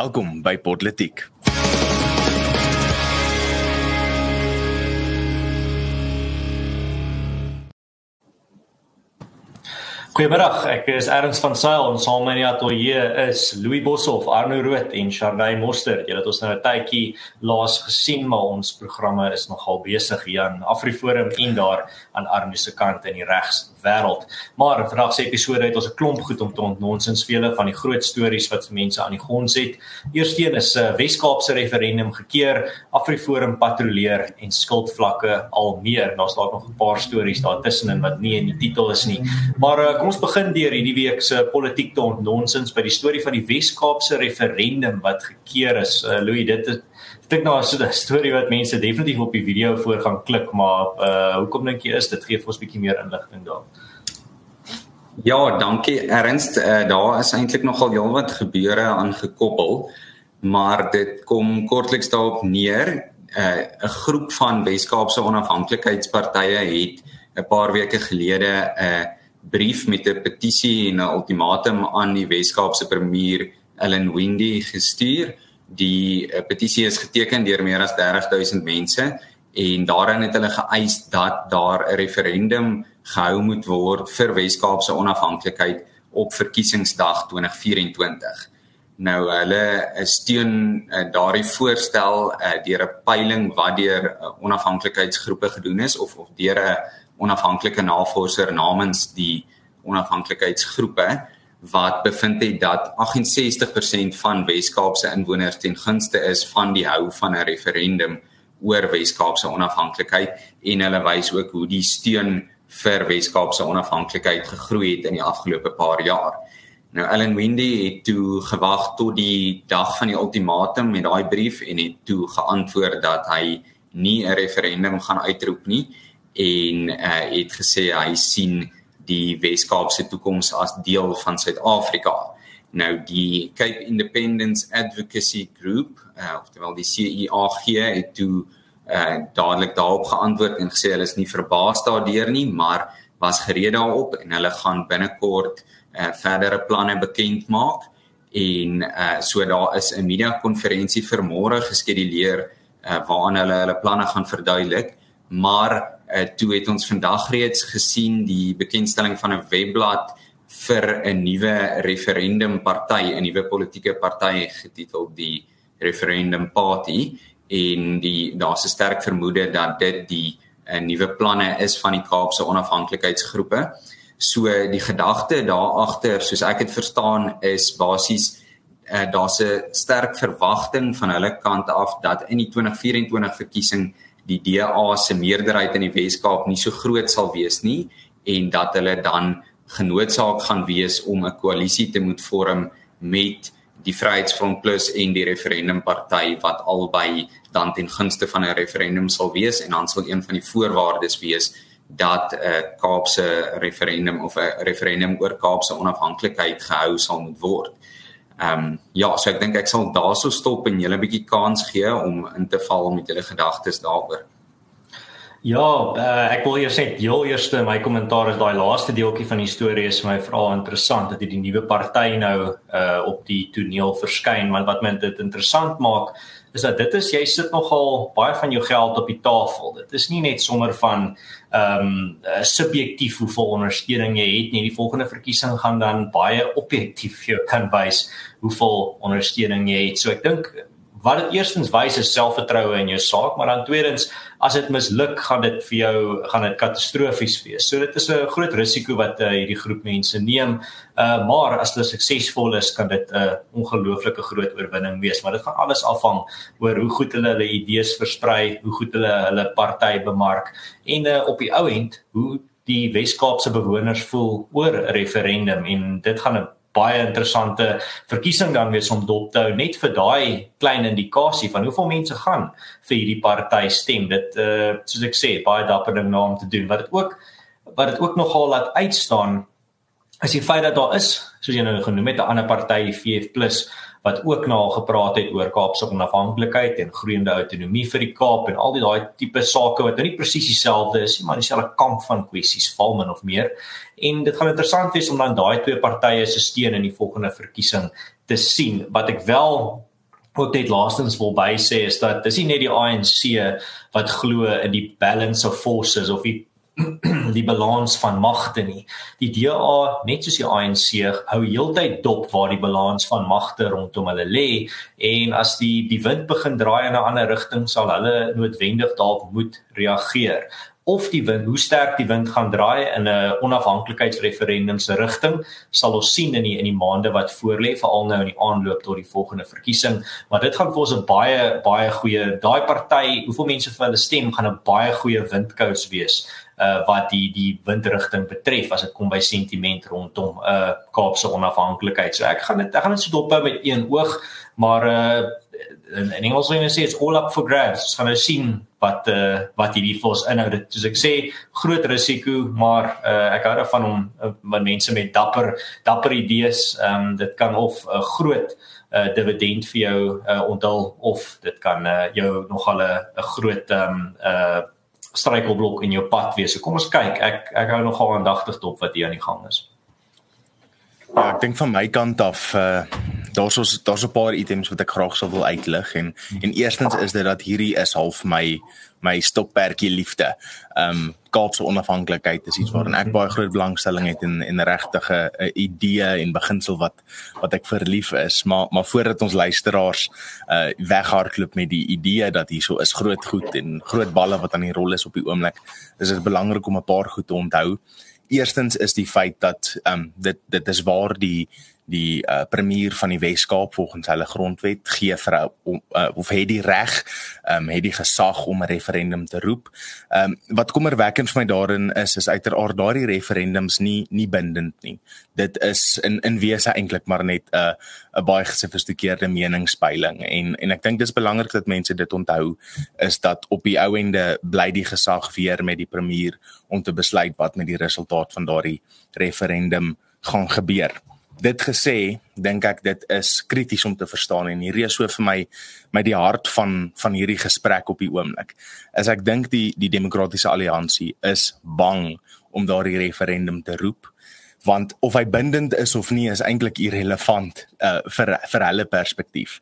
Welkom by Politiek. Goeiemiddag, ek is Erns van Sail en saam met my atolie is Louis Boshoff, Arno Rood en Sharday Moster. Julle het ons nou 'n tydjie laas gesien, maar ons programme is nogal besig hier aan Afriforum en daar aan Arno se kant in die regs wêreld. Maar vandag se episode het ons 'n klomp goed om te ontnonsens vele van die groot stories wat mense aan die gons het. Eersteen is 'n uh, Wes-Kaapse referendum gekeer, Afriforum patrolleer en skuldvlakke al meer. Daar's dalk nog 'n paar stories daar tussenin wat nie in die titel is nie. Maar uh, kom ons begin deur hierdie week se politiek te ontnonsens by die storie van die Wes-Kaapse referendum wat gekeer is. Uh, Louis, dit is dink nou as 'n storie wat mense definitief op die video voor gaan klik, maar uh hoekom dink jy is dit gee vir ons bietjie meer inligting daar? Ja, dankie Ernst. Uh, daar is eintlik nogal heelwat gebeure aangekoppel, maar dit kom kortliks daarop neer. 'n uh, groep van Wes-Kaapse onafhanklikheidspartye het 'n paar weke gelede 'n uh, brief met 'n petisie en 'n ultimatum aan die Wes-Kaapse premier Ellen Windy gestuur die uh, petisie is geteken deur meer as 30000 mense en daarin het hulle geëis dat daar 'n referendum gehou moet word vir Wes-Kaap se onafhanklikheid op verkiesingsdag 2024. Nou hulle steun uh, daardie voorstel uh, deur 'n peiling wat deur uh, onafhanklikheidsgroepe gedoen is of of deur 'n onafhanklike navorser namens die onafhanklikheidsgroepe wat bevind het dat 68% van Wes-Kaapse inwoners ten gunste is van die hou van 'n referendum oor Wes-Kaapse onafhanklikheid en hulle wys ook hoe die steun vir Wes-Kaapse onafhanklikheid gegroei het in die afgelope paar jaar. Nou Ellen Windy het toe gewag tot die dag van die ultimatum met daai brief en het toe geantwoord dat hy nie 'n referendum gaan uitroep nie en uh, het gesê hy sien die Wes-Kaapse toekoms as deel van Suid-Afrika. Nou die Cape Independence Advocacy Group, uh, oftewel die CIAG het toe uh, dadelik daarop geantwoord en gesê hulle is nie verbaas daardeur nie, maar was gereed daarop en hulle gaan binnekort uh, verdere planne bekend maak en uh, so daar is 'n media konferensie vir môre geskeduleer uh, waarin hulle hulle planne gaan verduidelik, maar uh, toe het ons vandag reeds gesien die bekendstelling van 'n webblad vir 'n nuwe referendum party, 'n nuwe politieke party getiteld die Referendum Party en die daar's 'n sterk vermoede dat dit die uh, nuwe planne is van die Kaapse onafhanklikheidsgroepe. So die gedagte daar agter, soos ek dit verstaan, is basies uh, daar's 'n sterk verwagting van hulle kant af dat in die 2024 verkiesing die DA se meerderheid in die Wes-Kaap nie so groot sal wees nie en dat hulle dan genoodsaak gaan wees om 'n koalisie te moet vorm met die Vryheidsfront Plus en die referendumparty wat albei dan ten gunste van 'n referendum sal wees en dan sal een van die voorwaardes wees dat 'n uh, Kaapse referendum of 'n referendum oor Kaapse onafhanklikheid gehou sal moet word. Ehm um, ja, so ek dink ek sal daarso stop en julle 'n bietjie kans gee om in te val met julle gedagtes daaroor. Ja, uh, ek wil eers sê heel eerste my kommentaar is daai laaste deeltjie van die storie is vir my veral interessant dat hierdie nuwe party nou uh op die toneel verskyn want wat my dit interessant maak is dat dit is jy sit nogal baie van jou geld op die tafel. Dit is nie net sommer van ehm um, subjektief hoeveel ondersteuning jy het nie. Die volgende verkiesing gaan dan baie objektief vir jou kan wys hoeveel ondersteuning jy het. So ek dink wat dit eerstens wys is selfvertroue in jou saak, maar dan tweedens as dit misluk, gaan dit vir jou gaan dit katastrofies wees. So dit is 'n groot risiko wat uh, hierdie groep mense neem. Uh maar as hulle suksesvol is, kan dit 'n uh, ongelooflike groot oorwinning wees, maar dit gaan alles afhang oor hoe goed hulle hulle idees versprei, hoe goed hulle hulle party bemark en uh, op die ou end hoe die Wes-Kaapse bewoners voel oor 'n referendum en dit gaan 'n baie interessante verkiesing dan wees om dop te hou net vir daai klein indikasie van hoeveel mense gaan vir hierdie party stem. Dit uh soos ek sê, baie dapper ding om te doen. Wat dit ook wat dit ook nogal laat uitstaan is die feit dat daar is, soos jy nou genoem het, 'n ander party, die VF+ wat ook na al gepraat het oor Kaapse onafhanklikheid en groeiende autonomie vir die Kaap en al die daai tipe sake wat nou nie presies dieselfde is nie, maar dieselfde kamp van kwessies val min of meer. En dit gaan interessant wees om dan daai twee partye se steun in die volgende verkiesing te sien. Wat ek wel wat dit laastens wil by sê is dat dis nie net die ANC wat glo in die balance of forces of die die balans van magte nie. Die DA, net soos die ANC, hou heeltyd dop waar die balans van magte rondom hulle lê en as die die wind begin draai in 'n ander rigting sal hulle noodwendig dalk moet reageer of die wind, hoe sterk die wind gaan draai in 'n onafhanklikheidsreferendum se rigting, sal ons sien in die in die maande wat voorlê, veral nou in die aanloop tot die volgende verkiesing. Maar dit gaan vir ons 'n baie baie goeie daai party, hoeveel mense vir hulle stem, gaan 'n baie goeie windkous wees uh wat die die windrigting betref as dit kom by sentiment rondom uh Kaapse onafhanklikheid. So ek gaan dit ek gaan dit so dophou met een oog, maar uh in, in Engels wil jy sê it's all up for grabs. Ons gaan nou sien wat uh wat hierdie fos inhou. Dit soos ek sê, groot risiko, maar uh ek hou daarvan om uh, met mense met dapper dapper idees, ehm um, dit kan of 'n uh, groot uh dividend vir jou uh onthul of dit kan uh jou nogal 'n groot ehm um, uh struikelblok in jou pad wees. So kom ons kyk. Ek ek hou nogal aandagtig dop wat hier aan die gang is. Ja, ek dink van my kant af uh daar's ons daar's 'n paar items wat ek graag sou wil uitlig en en eerstens is dit dat hierdie is half my my stokperdjie liefde. Um Kaapse onafhanklikheid is iets waarin ek baie groot belangstelling het en en regtige 'n idee en beginsel wat wat ek verlief is, maar maar voordat ons luisteraars uh weghardloop met die idee dat hierso is groot goed en groot balle wat aan die rol is op die oomblik, is dit belangrik om 'n paar goed te onthou. Eerstens is die feit dat um dit dit is waar die die uh, premier van die Wes-Kaap volgens hulle grondwet gee vir om uh, of het die reg um, het die gesag om 'n referendum te roep. Ehm um, wat kommerwekkend vir my daarin is is uiteraard daardie referendums nie nie bindend nie. Dit is in in wese eintlik maar net 'n uh, 'n baie gesofistikeerde meningspeiling en en ek dink dis belangrik dat mense dit onthou is dat op die ou ende bly die gesag weer met die premier om te besluit wat met die resultaat van daardie referendum gaan gebeur dit gesê, dink ek dit is krities om te verstaan en hierdie is so vir my my die hart van van hierdie gesprek op die oomblik. As ek dink die die demokratiese alliansie is bang om daardie referendum te roep want of hy bindend is of nie is eintlik irrelevant uh, vir vir hulle perspektief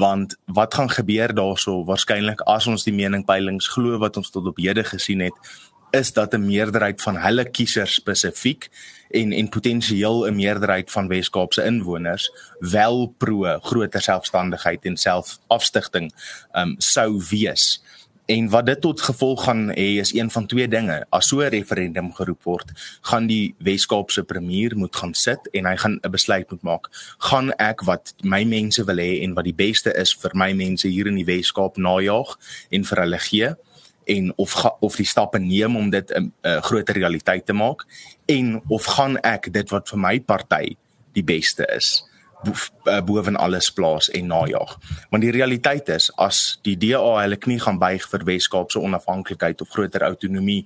want wat gaan gebeur daarso waarskynlik as ons die meningpeilings glo wat ons tot op hede gesien het is dat 'n meerderheid van hulle kiesers spesifiek en en potensieel 'n meerderheid van Wes-Kaapse inwoners wel pro groter selfstandigheid en selfafstigting um sou wees. En wat dit tot gevolg gaan hê is een van twee dinge. As so 'n referendum geroep word, gaan die Wes-Kaapse premier moet gaan sit en hy gaan 'n besluit moet maak. Gaan ek wat my mense wil hê en wat die beste is vir my mense hier in die Wes-Kaap najaag en vir hulle gee? En of ga, of die stappe neem om dit 'n uh, uh, groter realiteit te maak en of gaan ek dit wat vir my party die beste is uh, boven alles plaas en najag. Want die realiteit is as die DA hulle knie gaan buig vir Wes-Kaapse onafhanklikheid of groter autonomie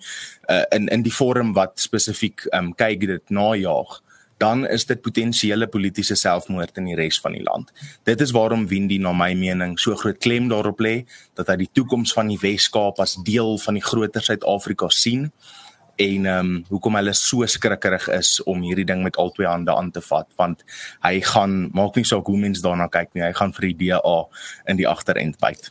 uh, in in die vorm wat spesifiek um, kyk dit najag dan is dit potensiële politieke selfmoord in die res van die land. Dit is waarom Windy na my mening so groot klem daarop lê dat hy die toekoms van die Wes-Kaap as deel van die groter Suid-Afrika sien en ehm um, hoekom hulle so skrikkerig is om hierdie ding met al twee hande aan te vat want hy gaan maak nie saak hoe mense daarna kyk nie hy gaan vir die DA in die agterend byt.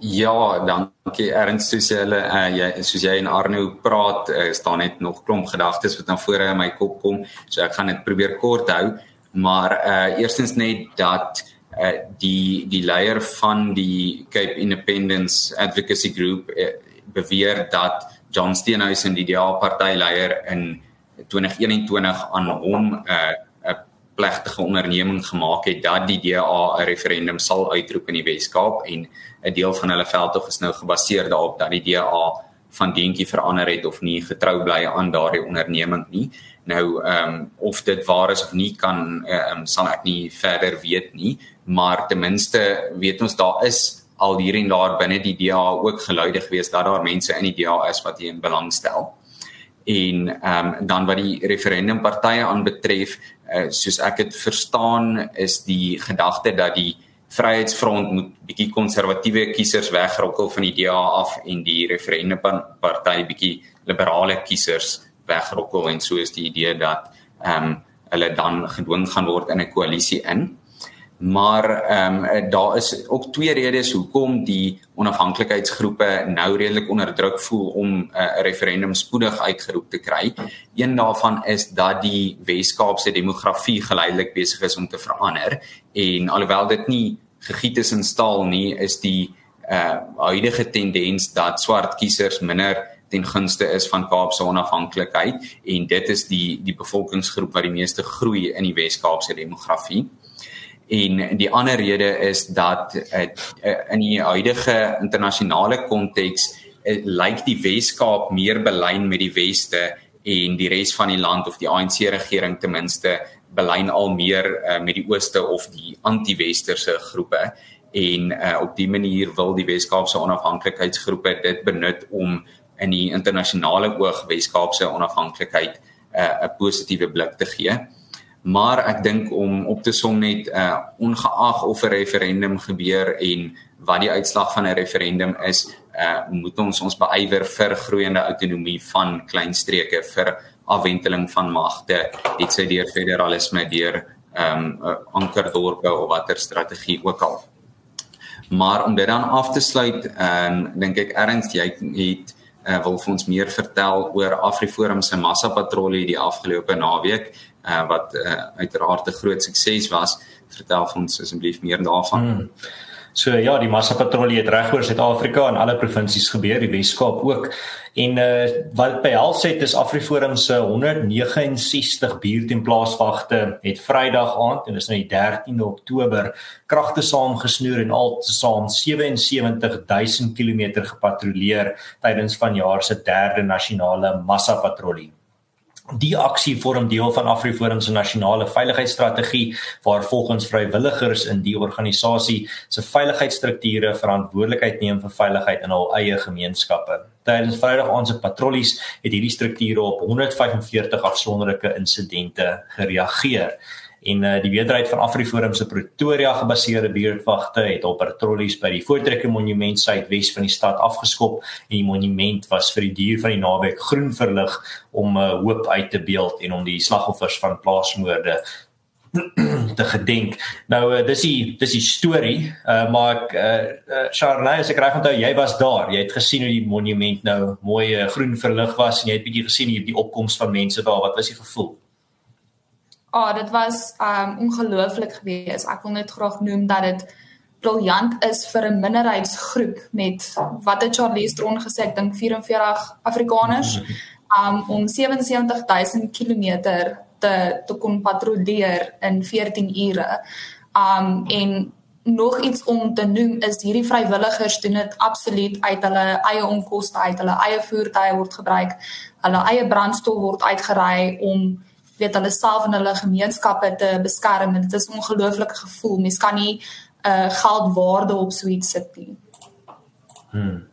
Ja, dankie Ernst soos jy hulle uh, jy soos jy en Arno praat, uh, staan net nog klomp gedagtes wat na vore in my kop kom. So ek gaan dit probeer kort hou, maar uh eerstens net dat uh die die leier van die Cape Independence Advocacy Group uh, beweer dat John Steenhuisen die DA partyleier in 2021 aan hom uh, plegtige onderneming gemaak het dat die DA 'n referendum sal uitroep in die Wes-Kaap en 'n deel van hulle veldtog is nou gebaseer daarop dat die DA van dingetjie verander het of nie getrou bly aan daardie onderneming nie. Nou ehm um, of dit waar is of nie kan ehm um, sal ek nie verder weet nie, maar ten minste weet ons daar is al hier en daar binne die DA ook geluide gewees dat daar mense in die DA is wat hierin belangstel. En ehm um, dan wat die referendumpartye aanbetref, uh, soos ek dit verstaan, is die gedagte dat die Vryheidsfront moet bietjie konservatiewe kiesers wegrokkel van die DA af en die referendumparty bietjie liberale kiesers wegrokkel en so is die idee dat ehm um, hulle dan gedwing gaan word in 'n koalisie in. Maar ehm um, daar is ook twee redes hoekom die onafhanklikheidsgroepe nou redelik onder druk voel om 'n uh, referendum spoedig uitgeroep te kry. Een daarvan is dat die Wes-Kaapse demografie geleidelik besig is om te verander en alhoewel dit nie gegiet is in staal nie, is die uh huidige tendens dat swart kiesers minder ten gunste is van Kaapse onafhanklikheid en dit is die die bevolkingsgroep wat die meeste groei in die Wes-Kaapse demografie. En die ander rede is dat uh, in die huidige internasionale konteks uh, lyk die Wes-Kaap meer belyn met die Weste en die res van die land of die ANC regering ten minste belyn al meer uh, met die Ooste of die anti-Westerse groepe. En uh, op die manier wil die Wes-Kaapse onafhanklikheidsgroepe dit benut om in die internasionale oog Wes-Kaapse onafhanklikheid 'n uh, positiewe blik te gee maar ek dink om op te som net uh ongeag of 'n referendum gebeur en wat die uitslag van 'n referendum is, uh moet ons ons beywer vir groeiende autonomie van kleinstreke vir afwenteling van magte, dit sê deur federalisme deur ehm um, ankerdorpe of watter strategie ook al. Maar om dit dan af te sluit, ehm um, dink ek erns jy het uh, wil vir ons meer vertel oor Afriforum se massa patrollie die afgelope naweek uh, wat uh, uiteraard 'n groot sukses was. Vertel vir ons asseblief meer daarvan. Hmm. So ja, die massa patrollie het regoor Suid-Afrika en alle provinsies gebeur, die Wes-Kaap ook. En uh wat behels het is Afriforum se 169 buurt en plaaswagte het Vrydag aand en dis nou die 13de Oktober kragte saamgesnoer en altesaam 77000 km gepatrolleer tydens vanjaar se derde nasionale massa patrollie. Die aksie vorm deel van AfriForum se nasionale veiligheidsstrategie waar volgens vrywilligers in die organisasie se veiligheidsstrukture verantwoordelikheid neem vir veiligheid in hul eie gemeenskappe. Tydens Vrydag aand se patrollies het hierdie strukture op 145 afsonderlike insidente gereageer en uh, die wederheid van Afriforum se Pretoria gebaseerde buurtwagte het op patrollies by die Voortrekker Monument suidwes van die stad afgeskop en die monument was vir die duur van die naweek groen verlig om uh, hoop uit te beeld en om die slagoffers van plaasmoorde te gedenk. Nou uh, dis die dis die storie, uh, maar ek uh, uh, Charlie, as ek reg onthou, jy was daar. Jy het gesien hoe die monument nou mooi uh, groen verlig was en jy het bietjie gesien hier die opkoms van mense daar. Wat was die gevoel? Oh, dit was um ongelooflik geweest. Ek wil net graag noem dat dit briljant is vir 'n minderheidsgroep met wat het Charlie Stron gesê, ek dink 44 Afrikaners um om 77000 km te te kon patrolleer in 14 ure. Um en nog iets om te noem is hierdie vrywilligers doen dit absoluut uit hulle eie onkoste uit, hulle eie voertuie word gebruik, hulle eie brandstof word uitgery om weet hulle self en hulle gemeenskappe te beskerm en dit is 'n ongelooflike gevoel. Mens kan nie 'n uh, eh, geldwaarde op so iets sit nie. Hmm.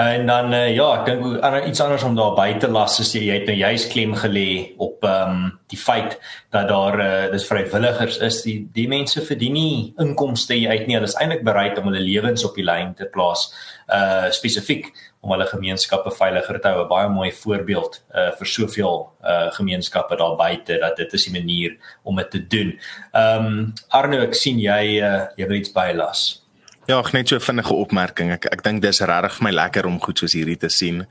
En dan uh, ja, ek dink ander iets anders om daar by te las is jy het nou juist klem gelê op ehm um, die feit dat daar uh, dis vrywilligers is die die mense verdien nie inkomste uit nie. Hulle is eintlik bereid om hulle lewens op die lyn te plaas uh spesifiek om hulle gemeenskappe veiliger te hou. 'n Baie mooi voorbeeld uh vir soveel uh gemeenskappe daar buite dat dit is die manier om dit te doen. Ehm um, Arno, ek sien jy uh jy wil iets bylas. Ja, ek net so 'n vinnige opmerking. Ek ek dink dis regtig vir my lekker om goed soos hierdie te sien.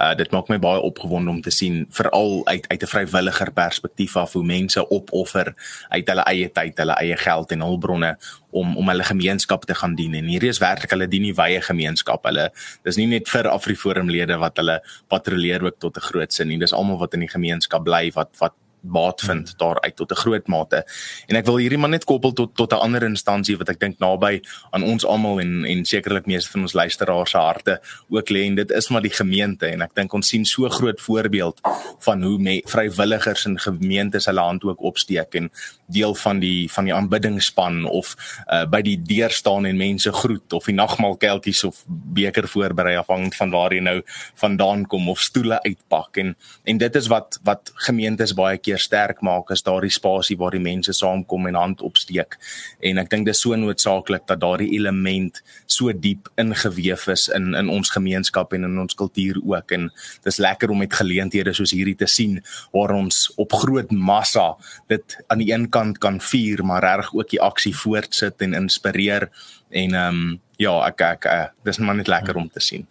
Uh dit maak my baie opgewonde om te sien veral uit uit 'n vrywilliger perspektief af hoe mense opoffer uit hulle eie tyd, hulle eie geld en hulpbronne om om hulle gemeenskap te gaan dien. En hierdie is werklik hulle dien die wye gemeenskap. Hulle dis nie net vir Afriforum lede wat hulle patrolleer ook tot 'n groot sin nie. Dis almal wat in die gemeenskap bly wat wat baat vind hmm. daaruit tot 'n groot mate. En ek wil hierdie maar net koppel tot tot 'n ander instansie wat ek dink naby aan ons almal en en sekerlik meeste van ons luisteraars se harte ook lê en dit is maar die gemeente en ek dink ons sien so groot voorbeeld van hoe me, vrywilligers en gemeentes hulle hand ook opsteek en deel van die van die aanbiddingspan of uh, by die deur staan en mense groet of die nagmaalkeltjies of beker voorberei afhangend van waar jy nou vandaan kom of stoele uitpak en en dit is wat wat gemeentes baie keer weer sterk maak is daardie spasie waar die mense saamkom en hand opsteek. En ek dink dit is so noodsaaklik dat daardie element so diep ingeweef is in in ons gemeenskap en in ons kultuur ook en dis lekker om met geleenthede soos hierdie te sien waar ons op groot massa dit aan die een kant kan vier maar reg ook die aksie voortsit en inspireer en ehm um, ja ek ek uh, dis maar net lekker om te sien.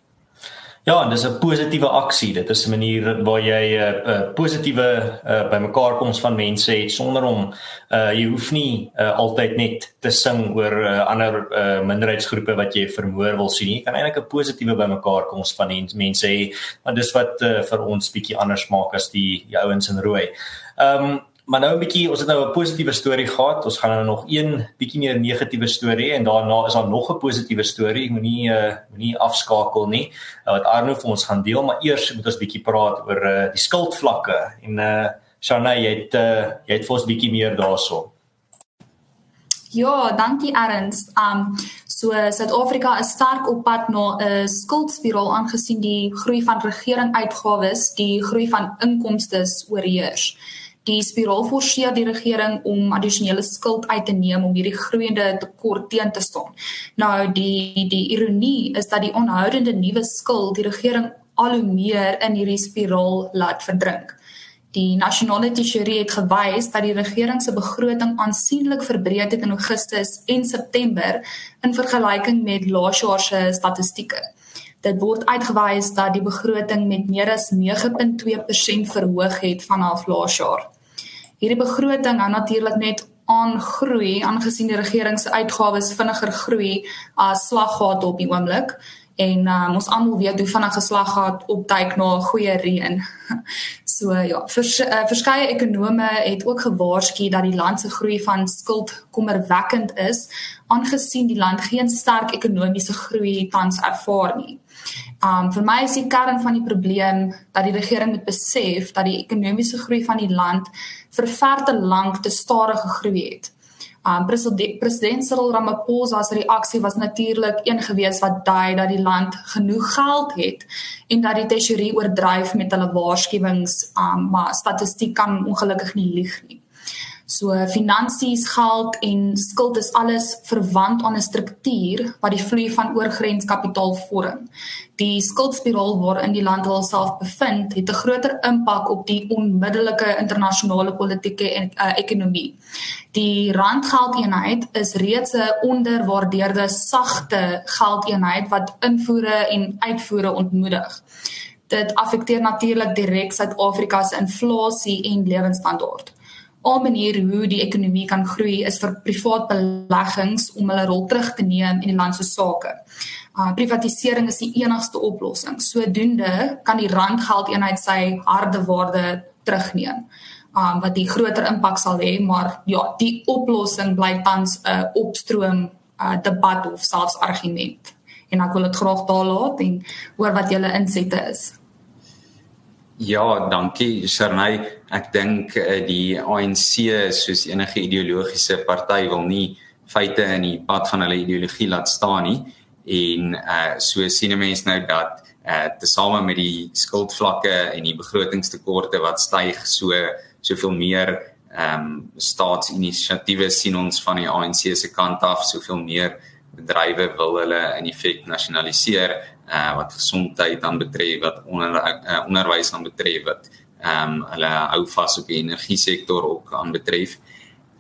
Ja, dis 'n positiewe aksie. Dit is 'n manier waar jy 'n uh, uh, positiewe uh, bymekaarkoms van mense het sonder om uh, jy hoef nie uh, altyd net te sing oor uh, ander uh, minderheidsgroepe wat jy vermoor wil sien. Jy kan eintlik 'n positiewe bymekaarkoms van mense hê, maar dis wat uh, vir ons bietjie anders maak as die, die ouens in rooi. Ehm um, Maar nou 'n bietjie, ons het nou 'n positiewe storie gehad. Ons gaan nou nog een bietjie meer negatiewe storie en daarna is daar nog 'n positiewe storie. Moenie uh moenie afskakel nie. Uh, wat Arno vir ons gaan deel, maar eers moet ons bietjie praat oor uh die skuldvlakke. En uh Shana, jy het uh jy het vir ons bietjie meer daarso. Ja, dankie Erns. Um so Suid-Afrika is sterk op pad na 'n skuldspiraal aangesien die groei van regering uitgawes, die groei van inkomste oorheers. Die spiraal forceer die regering om addisionele skuld uit te neem om hierdie groeiende tekort teen te staan. Nou die die ironie is dat die onhoudende nuwe skuld die regering al hoe meer in hierdie spiraal laat verdrink. Die nasionale tesourier het gewys dat die regering se begroting aansienlik verbreek het in Augustus en September in vergelyking met laas jaar se statistieke. Dit word uitgewys dat die begroting met meer as 9.2% verhoog het vanaf laas jaar hierdie begroting hou natuurlik net aan groei aangesien die regering se uitgawes vinniger groei as slaggate op die oomblik en um, ons almal weet hoe vinnig geslaggat opduik na 'n goeie reën. So ja, vers, uh, verskeie ekonome het ook gewaarsku dat die land se groei van skuld kommerwekkend is aangesien die land geen sterk ekonomiese groei tans ervaar nie. Um vir my is die kern van die probleem dat die regering moet besef dat die ekonomiese groei van die land vir ver te lank te stadig gegroei het. Um president, president Cyril Ramaphosa se reaksie was natuurlik een gewees wat dui dat die land genoeg geld het en dat die tesourier oordryf met hulle waarskuwings, um maar statistiek kan ongelukkig nie lieg nie. So finansies, geld en skuld is alles verwant aan 'n struktuur wat die vloei van oorgrenskapitaal vorm. Die skuldspiraal waarin die land alself bevind, het 'n groter impak op die onmiddellike internasionale politieke en uh, ekonomie. Die randgeldeenheid is reeds 'n onderwaardeerde sagte geldeenheid wat invoere en uitvoere ontmoedig. Dit affekteer natuurlik direk Suid-Afrika se inflasie en lewensstandaard. 'n manier hoe die ekonomie kan groei is vir privaat beleggings om hulle rol terug te neem in die land se sake. Uh privatisering is die enigste oplossing. Sodoende kan die randgeldeenheid sy harde waarde terugneem. Um wat die groter impak sal hê, maar ja, die oplossing bly tans 'n uh, opstroom uh debat of selfs argument. En ek wil dit graag daar laat en hoor wat julle insette is. Ja, dankie Sharnay. Ek dink uh, die ANC soos enige ideologiese party wil nie feite in die pad van hulle ideologie laat staan nie. En uh so sien mense nou dat uh tesame met die skuldvlakke en die begrotingstekorte wat styg so soveel meer ehm um, staatsinisiatiewe sien ons van die ANC se kant af soveel meer bedrywe wil hulle in effek nasionaliseer wat gesondheid dan betref wat onder uh, onderwys dan betref wat ehm um, hulle hou vas op die energie sektor ook aan betref.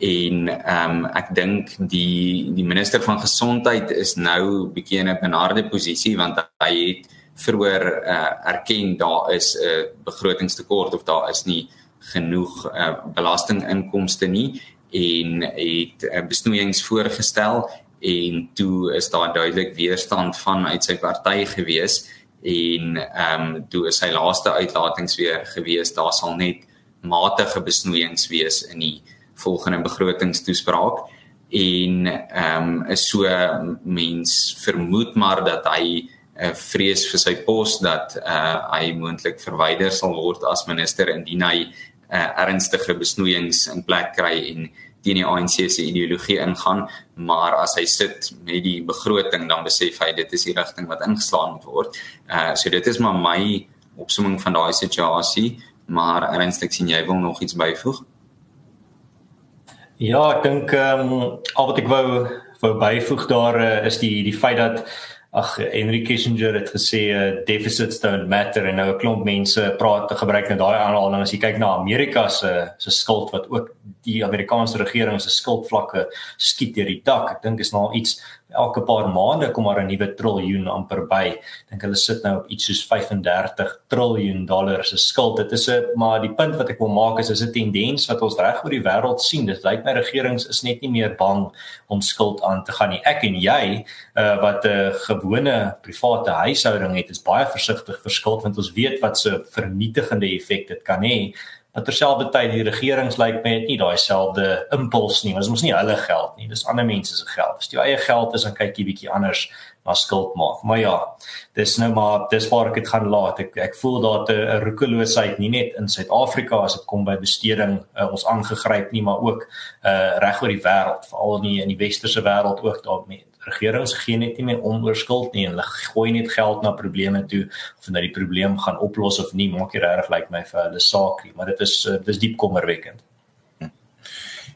En ehm um, ek dink die die minister van gesondheid is nou bietjie in 'n benarde posisie want hy het vroeër uh, erken daar is 'n uh, begrotingstekort of daar is nie genoeg uh, belastinginkomste nie en het uh, besnoeiings voorgestel en toe is daar duidelik weerstand van uit sy party gewees en ehm um, toe is sy laaste uitlatings weer gewees. Daar sal net matige besnoeiings wees in die volgende begrotingstoespraak en ehm um, is so mens vermoed maar dat hy uh, vrees vir sy pos dat uh, hy moontlik verwyder sal word as minister indien hy uh, ernstige besnoeiings in plek kry en teen die ANC se ideologie ingaan, maar as hy sit met die begroting dan besef hy dit is die rigting wat ingeslaan moet word. Uh so dit is maar my opsomming van daai situasie, Maar ernstig sien jy wil nog iets byvoeg? Ja, ek dink ehm um, al wat ek wou wou byvoeg daar uh, is die die feit dat ag Henry Kissinger het gesê uh, deficits don't matter en nou 'n klomp mense praat te gebruik net daai aanhaling as jy kyk na Amerika se se skuld wat ook die Amerikaanse regering se skuldvlakke skiet deur die dak. Ek dink is nou iets elke paar maande kom maar 'n nuwe triljoen amper by. Dink hulle sit nou op iets soos 35 triljoen dollar se skuld. Dit is 'n maar die punt wat ek wil maak is is 'n tendens wat ons reg oor die wêreld sien. Dit lyk my regerings is net nie meer bang om skuld aan te gaan nie. Ek en jy uh, wat 'n gewone private huishouding het, is baie versigtig vir skuld want ons weet wat se vernietigende effek dit kan hê Maar terselfdertyd die regerings lyk like my het nie daai selfde impuls nie. Dit is mos nie hulle geld nie. Dis ander mense se geld. As jy eie geld is, dan kyk jy bietjie anders na skuld maak. Maar ja, dis nou maar dis waar ek dit gaan laat. Ek ek voel daar 'n roekeloosheid nie net in Suid-Afrika as dit kom by besteding uh, ons aangegryp nie, maar ook uh reg oor die wêreld, veral in die, in die westerse wêreld ook daarmee regerings gee net nie meer om oor skuld nie en hulle gooi net geld na probleme toe of nou die probleem gaan oplos of nie maak nie regtig lyk my vir hulle saak nie maar dit is uh, dis diep kommerwekkend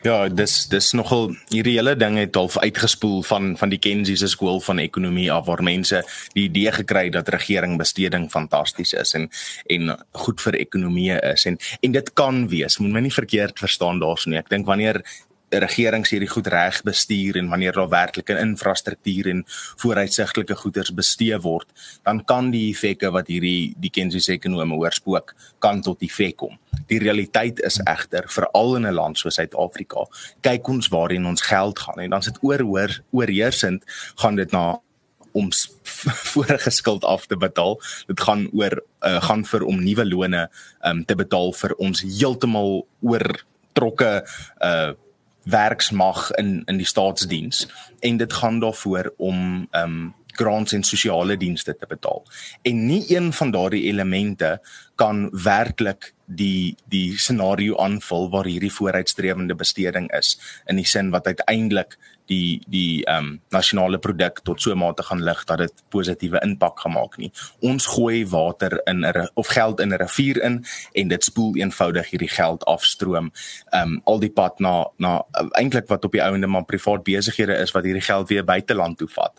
Ja, dis dis nogal hierdie hele ding het half uitgespoel van van die Kenzie se skool van ekonomie af waar mense die idee gekry het dat regering besteding fantasties is en en goed vir ekonomie is en en dit kan wees. Moet my nie verkeerd verstaan daarso nie. Ek dink wanneer regerings hierdie goed reg bestuur en wanneer daar werklike infrastruktuur en vooruitsigtelike goederes bestee word, dan kan die effekte wat hierdie die Kenzie ekonome oorspook kan tot effek kom. Die realiteit is egter veral in 'n land soos Suid-Afrika, kyk ons waarheen ons geld gaan en dan sit oor hoor oorheersend gaan dit na om vorige skuld af te betaal. Dit gaan oor uh, gaan vir om nuwe lone um, te betaal vir ons heeltemal oortrokke uh werksmag in in die staatsdiens en dit gaan daarvoor om ehm um, grants en sosiale dienste te betaal. En nie een van daardie elemente kan werklik die die scenario aanvul waar hierdie vooruitstrewende besteding is in die sin wat uiteindelik die die ehm um, nasionale produk tot so 'n mate gaan lig dat dit positiewe impak gemaak nie. Ons gooi water in 'n of geld in 'n rivier in en dit spoel eenvoudig hierdie geld afstroom ehm um, al die pad na na eintlik wat op die ouende maar privaat besighede is wat hierdie geld weer buiteland toe vat.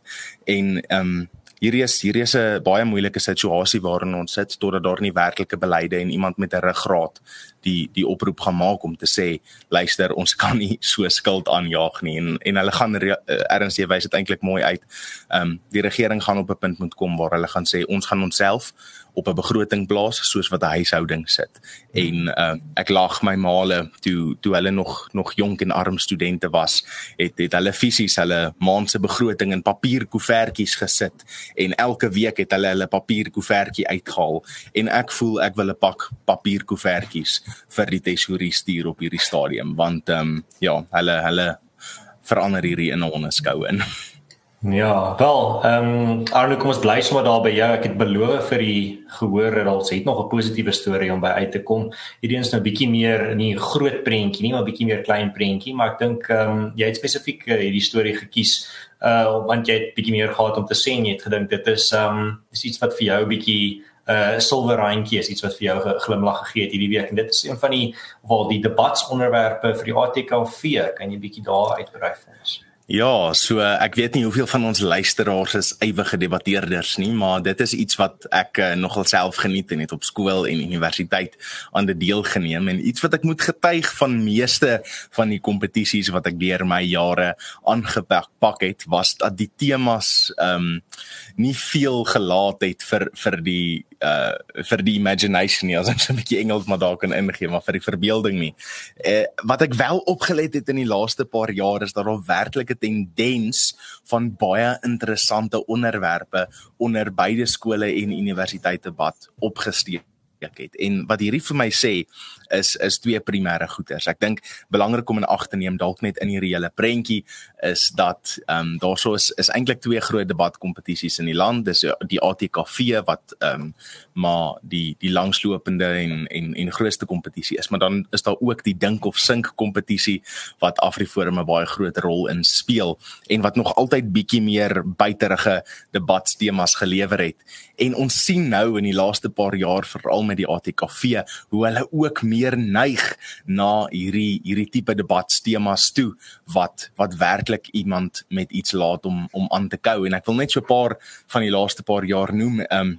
En ehm um, hierdie is hierdie is 'n baie moeilike situasie waarin ons sit totdat daar nie werklike beleide en iemand met 'n ruggraat die die oproep gaan maak om te sê luister ons kan nie so skuld aanjaag nie en en hulle gaan uh, erns jy wys dit eintlik mooi uit. Ehm um, die regering gaan op 'n punt moet kom waar hulle gaan sê ons gaan onsself op 'n begroting plaas soos wat 'n huishouding sit. En uh, ek lag my maale toe toe hulle nog nog jonk en arm studente was, het het hulle fisies hulle maand se begroting in papierkoevertjies gesit en elke week het hulle hulle papierkoevertjie uitgehaal en ek voel ek wil 'n pak papierkoevertjies vir die tesourie stuur op hierdie stadium want ehm um, ja, hulle hulle verander hierdie in 'n onderskou in. Ja, wel, ehm um, Arno, kom ons bly sommer daar by jou. Ek het beloof vir die gehoor dat ons het nog 'n positiewe storie om by uit te kom. Hierdie is nou bietjie meer in die groot prentjie, nie maar bietjie meer klein prentjie, maar ek dink ehm um, jy het spesifiek uh, hierdie storie gekies uh want jy het bietjie meer gehad om te sê en jy het gedink dit is ehm um, is iets wat vir jou bietjie 'n uh, silwer randjie is iets wat vir jou 'n glimlag gegee het hierdie week en dit is een van die waar die debatsonderwerpe vir die ATKV kan jy bietjie daar uitbrei vir ons. Ja, so ek weet nie hoeveel van ons luisteraars is ewige debatteerders nie, maar dit is iets wat ek uh, nogal self geniet en het op skool en universiteit aan die deel geneem en iets wat ek moet getuig van meeste van die kompetisies wat ek deur my jare aangepak pak het, was dat die temas ehm um, nie veel gelaat het vir vir die uh vir die imagination nie, as ek so 'n bietjie Engels maar daar kan ingee, maar vir die verbeelding nie. Uh wat ek wel opgelet het in die laaste paar jare is dat daar werklik tendens van baie interessante onderwerpe onder beide skole en universiteite debat opgesteek het. En wat hierdie vir my sê is is twee primêre goeters. Ek dink belangrik om in ag te neem dalk net in hierdie hele prentjie is dat ehm um, daarso is is eintlik twee groot debatkompetisies in die land. Dis die ATKV wat ehm um, maar die die langslopende en en en grootste kompetisie is, maar dan is daar ook die dink of sink kompetisie wat Afriforum 'n baie groot rol in speel en wat nog altyd bietjie meer buiterige debatstemas gelewer het. En ons sien nou in die laaste paar jaar veral met die ATKV hoe hulle ook meer neig na hierdie hierdie tipe debatstemas toe wat wat werklik iemand met iets laat om om aan te kou. En ek wil net so 'n paar van die laaste paar jaar noem um,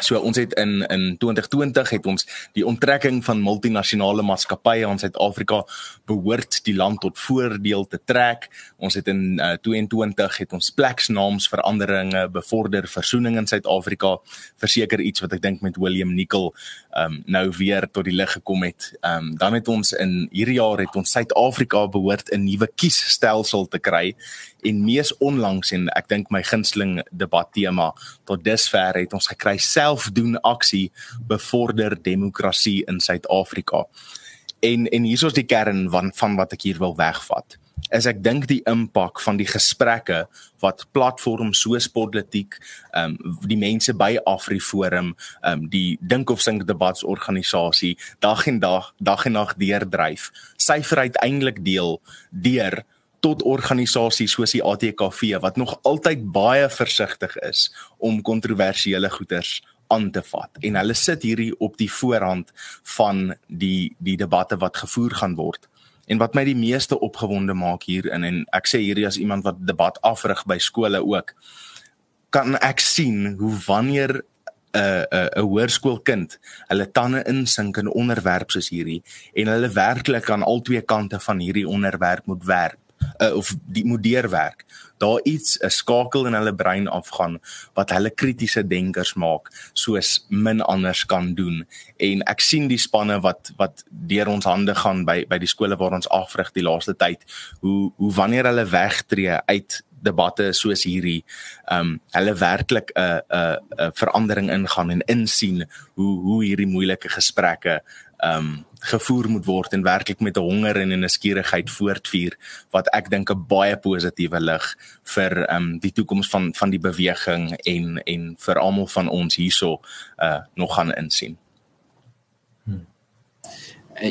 So ons het in in 2020 het ons die onttrekking van multinasjonale maatskappye aan Suid-Afrika behoort die land tot voordeel te trek. Ons het in uh, 22 het ons pleksnaamsveranderinge bevorder versoening in Suid-Afrika. Verseker iets wat ek dink met William Nicol um, nou weer tot die lig gekom het. Um, dan het ons in hierdie jaar het ons Suid-Afrika behoort 'n nuwe kiesstelsel te kry en mees onlangs en ek dink my gunsteling debat tema tot dusver het ons gekry selfdoen aksie bevorder demokrasie in Suid-Afrika. En en hier is die kern van van wat ek hier wil wegvat. Is ek dink die impak van die gesprekke wat platforms soos politiek, ehm um, die mense by AfriForum, ehm um, die dink of sink debatsorganisasie dag en dag dag en nag deurdryf, syfer uiteindelik deel deur tot organisasies soos die ATKV wat nog altyd baie versigtig is om kontroversiële goeters aan te vat en hulle sit hierdie op die voorhand van die die debatte wat gevoer gaan word. En wat my die meeste opgewonde maak hierin en ek sê hierdie as iemand wat debat afrig by skole ook kan ek sien hoe wanneer 'n 'n 'n hoërskoolkind hulle tande insink in onderwerpe soos hierdie en hulle werklik aan al twee kante van hierdie onderwerp moet werk uh, of die moet deurwerk. Daar iets 'n skakel in hulle brein afgaan wat hulle kritiese denkers maak soos min anders kan doen. En ek sien die spanne wat wat deur ons hande gaan by by die skole waar ons afrig die laaste tyd hoe hoe wanneer hulle wegtreë uit debatte soos hierdie ehm um, hulle werklik 'n 'n 'n verandering ingaan en insien hoe hoe hierdie moeilike gesprekke um, gevoer moet word en werklik met 'n honger en 'n nuuskierigheid voortvuur wat ek dink 'n baie positiewe lig vir ehm um, die toekoms van van die beweging en en vir almal van ons hierso uh nog gaan insien. Hmm.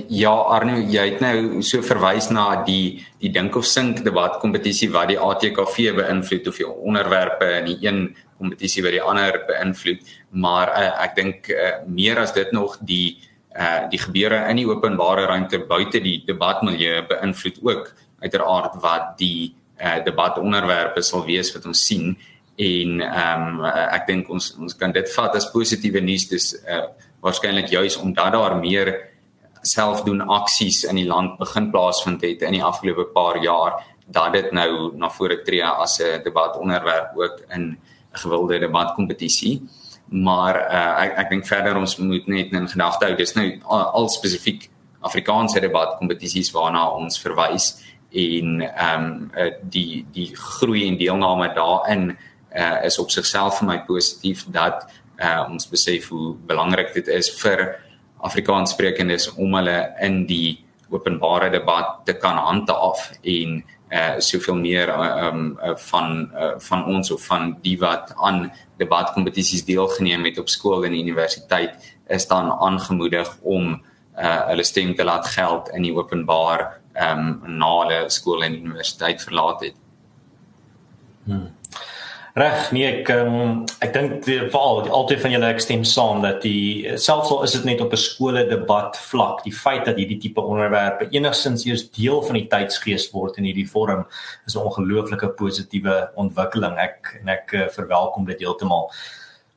Ja Arno, jy het nou so verwys na die die dink of sink debat kompetisie wat die ATKV beïnvloed of die onderwerpe in die een kompetisie wat die ander beïnvloed, maar uh, ek dink uh, meer as dit nog die uh die gebeure in die openbare ruimte buite die debatmilieu beïnvloed ook uiteraard wat die uh debatonderwerpe sal wees wat ons sien. En ehm um, ek dink ons ons kan dit vat as positiewe nuus. Dis uh waarskynlik juis omdat daar meer selfdoen aksies in die land begin plaasvind het in die afgelope paar jaar dat dit nou na vore tree as 'n debatonderwerp ook in 'n gewilde debatkompetisie maar uh, ek ek dink verder ons moet net in gedagte hou dis nou al, al spesifiek Afrikaanse debat kompetisies waarna ons verwys en ehm um, die die groei en deelname daarin uh, is op sigself vir my positief dat uh, ons besef hoe belangrik dit is vir Afrikaanssprekendes om hulle in die openbare debat te kan handhaaf en uh soveel meer uh, um uh, van uh, van ons of van die wat aan debatkompetisies deelgeneem het op skool en universiteit is dan aangemoedig om uh hulle stem te laat geld in die openbaar um na hulle skool en universiteit verlaat het. Hmm. Reg, nee ek um, ek dink veral altyd van julle ek stem saam dat die selfs al is dit net op 'n skole debat vlak, die feit dat hierdie tipe onderwerpe enigsins eers deel van die tydsgees word in hierdie vorm is 'n ongelooflike positiewe ontwikkeling. Ek en ek uh, verwelkom dit heeltemal.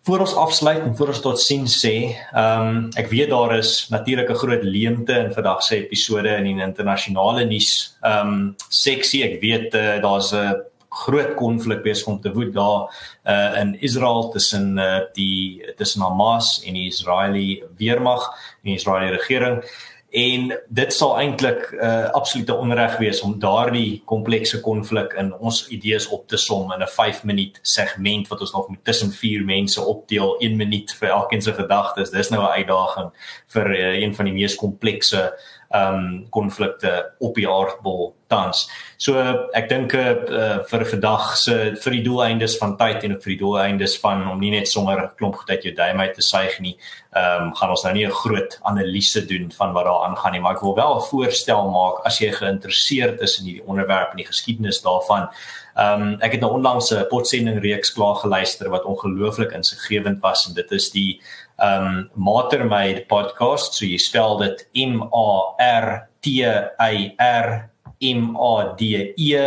Voor ons afsluit en voor ons tot sien sê, ehm um, ek weet daar is natuurlik 'n groot leemte in vandag se episode in die internasionale nuus ehm um, seksie. Ek weet uh, daar's 'n groot konflik besig om te woed daar uh, in Israel tussen uh, die tussen Hamas en die Israeliese weermag en die Israeliese regering. En dit sal eintlik 'n uh, absolute onreg wees om daardie komplekse konflik in ons idees op te som in 'n 5 minuut segment wat ons nog met tussen 4 mense opdeel 1 minuut vir elkeen se gedagtes. Dis nou 'n uitdaging vir uh, een van die mees komplekse ehm um, konflikte op die aardbol tans. So ek dink uh, vir vandag se vir die doeleindes van tyd en vir die doeleindes van om nie net sommer 'n klomp goed uit jou duim uit te suig nie, ehm um, gaan ons nou nie 'n groot analise doen van wat daar aangaan nie, maar ek wil wel 'n voorstel maak as jy geïnteresseerd is in hierdie onderwerp en die geskiedenis daarvan. Ehm um, ek het nou onlangs 'n potsending reeks klaar geluister wat ongelooflik insiggewend was en dit is die um, Matermade podcast, so jy spel dit M A R T A R M A D E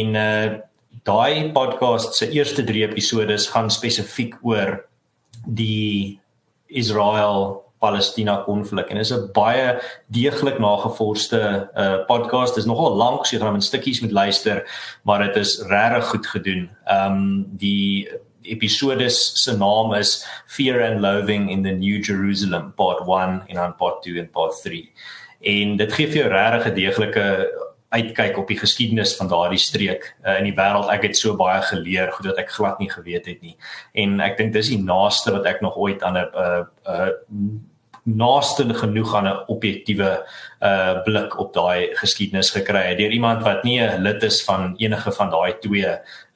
en uh daai podcast se eerste 3 episode gaan spesifiek oor die Israel Palestina konflik en is 'n baie deeglik nagevorsde uh podcast. Dit is nogal lank, so jy gaan in stukkies moet luister, maar dit is regtig goed gedoen. Ehm um, die episode se naam is Fear and Loathing in the New Jerusalem part 1 en dan part 2 en part 3. En dit gee vir jou regtig 'n deeglike uitkyk op die geskiedenis van daardie streek uh, in die wêreld. Ek het so baie geleer, goed dat ek glad nie geweet het nie. En ek dink dis die naaste wat ek nog ooit aan 'n uh, uh, naaste genoeg aan 'n objektiewe uh blik op daai geskiedenis gekry het deur iemand wat nie 'n lid is van enige van daai twee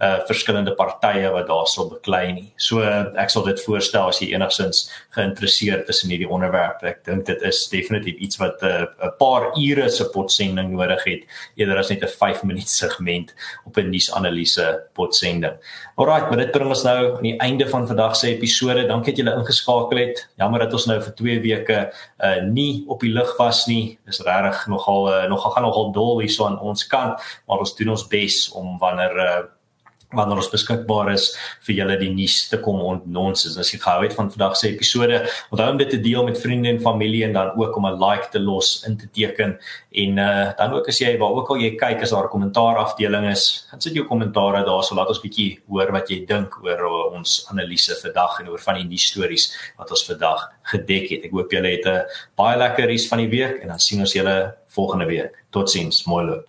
uh verskillende partye wat daarso beklei nie. So ek sal dit voorstel as jy enigsins geïnteresseerd is in hierdie onderwerp. Ek dink dit is definitief iets wat uh, 'n paar ure se potsending nodig het eerder as net 'n 5 minuut segment op 'n nuusanalise potsending. Alraight, maar dit bring ons nou aan die einde van vandag se episode. Dankie dat julle ingeskakel het. Jammer dat ons nou vir 2 weke uh nie op die lug was nie. Dis regtig nogal uh, nogal gaan nogal dol hierso aan ons kant, maar ons doen ons bes om wanneer uh, wanneer ons beskikbaar is vir julle die nuus te kom ontnons is as jy gehou het van vandag se episode. Onthou om dit te deel met vriende en familie en dan ook om 'n like te los in te teken. En uh, dan ook as jy waar ook al jy kyk as daar 'n kommentaar afdeling is dan sit jou kommentare daar. So laat ons bietjie hoor wat jy dink oor uh, ons analise vandag en oor van die nuus stories wat ons vandag gedek het. Ek hoop julle het 'n baie lekker res van die week en dan sien ons julle volgende week. Totsiens mooi loop